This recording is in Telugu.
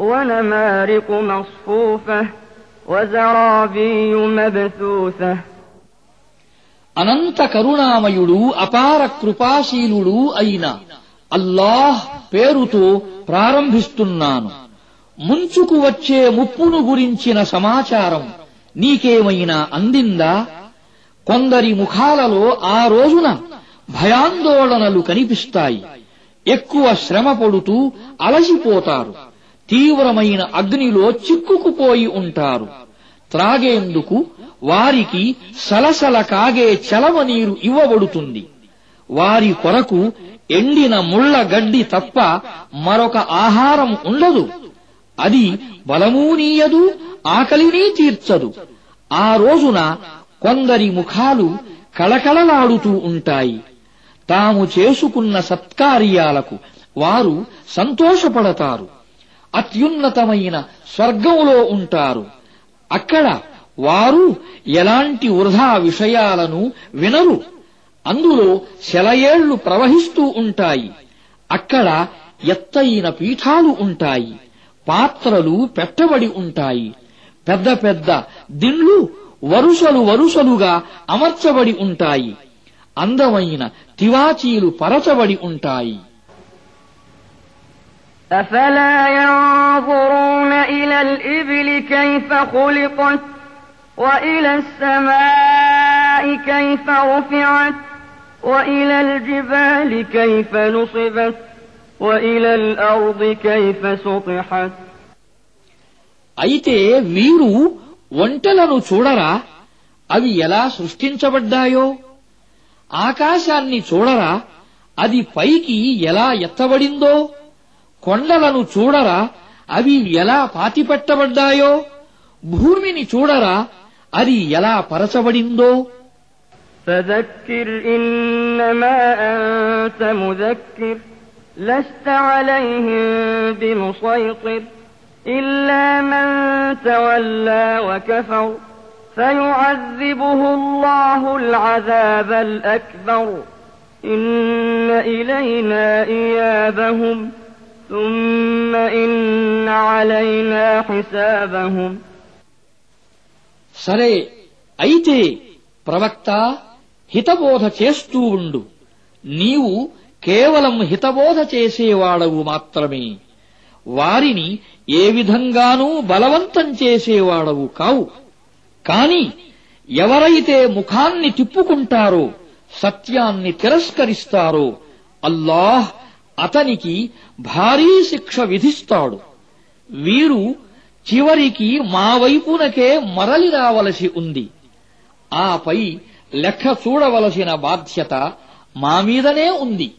ونمارق مصفوفة وزرابي مبثوثة అనంత కరుణామయుడు అపార కృపాశీలుడు అయిన అల్లాహ్ పేరుతో ప్రారంభిస్తున్నాను ముంచుకు వచ్చే ముప్పును గురించిన సమాచారం నీకేమైనా అందిందా కొందరి ముఖాలలో ఆ రోజున భయాందోళనలు కనిపిస్తాయి ఎక్కువ శ్రమ పడుతూ అలసిపోతారు తీవ్రమైన అగ్నిలో చిక్కుకుపోయి ఉంటారు. త్రాగేందుకు వారికి సలసల కాగే చలవ నీరు ఇవ్వబడుతుంది. వారి కొరకు ఎండిన ముళ్ళ గడ్డి తప్ప మరొక ఆహారం ఉండదు. అది బలమూనీయదు ఆకలినీ తీర్చదు. ఆ రోజున కొందరి ముఖాలు కళకళలాడుతూ ఉంటాయి. తాము చేసుకున్న సత్కార్యాలకు వారు సంతోషపడతారు. అత్యున్నతమైన స్వర్గంలో ఉంటారు. అక్కడ వారు ఎలాంటి వృధా విషయాలను వినరు. అందులో శలయేళ్ళు ప్రవహిస్తూ ఉంటాయి. అక్కడ ఎత్తైన పీఠాలు ఉంటాయి. పాత్రలు పెట్టబడి ఉంటాయి. పెద్ద పెద్ద దిండ్లు వరుసలు వరుసలుగా అమర్చబడి ఉంటాయి. అందమైన తివాచీలు పరచబడి ఉంటాయి. أفلا ينظرون إلى الإبل كيف خلقت وإلى السماء كيف رفعت وإلى الجبال كيف نصبت وإلى الأرض كيف سطحت అయితే వీరు ఒంటెలను చూడరా అవి ఎలా సృష్టించబడ్డాయో ఆకాశాన్ని చూడరా అది పైకి ఎలా ఎత్తబడిందో కొండలను చూడరా అవి ఎలా పాతిపెట్టబడ్డాయో భూమిని చూడరా అది ఎలా పరచబడిందో فذكر إنما أنت مذكر لست عليهم بمسيطر إلا من تولى وكفر فيعذبه الله العذاب الأكبر إن إلينا إيابهم ثم إن علينا حسابهم సరే అయితే ప్రవక్త హితబోధ చేస్తూ ఉండు నీవు కేవలం హితబోధ చేసేవాడవు మాత్రమే వారిని ఏ విధంగానూ బలవంతం చేసేవాడవు కావు కాని ఎవరైతే ముఖాన్ని తిప్పుకుంటారో సత్యాన్ని తిరస్కరిస్తారో అల్లాహ్ అతనికి భారీ శిక్ష విధిస్తాడు. వీరు చివరికి మా వైపునకే మరలి రావలసి ఉంది. ఆపై లెక్క చూడవలసిన బాధ్యత మా మీదనే ఉంది.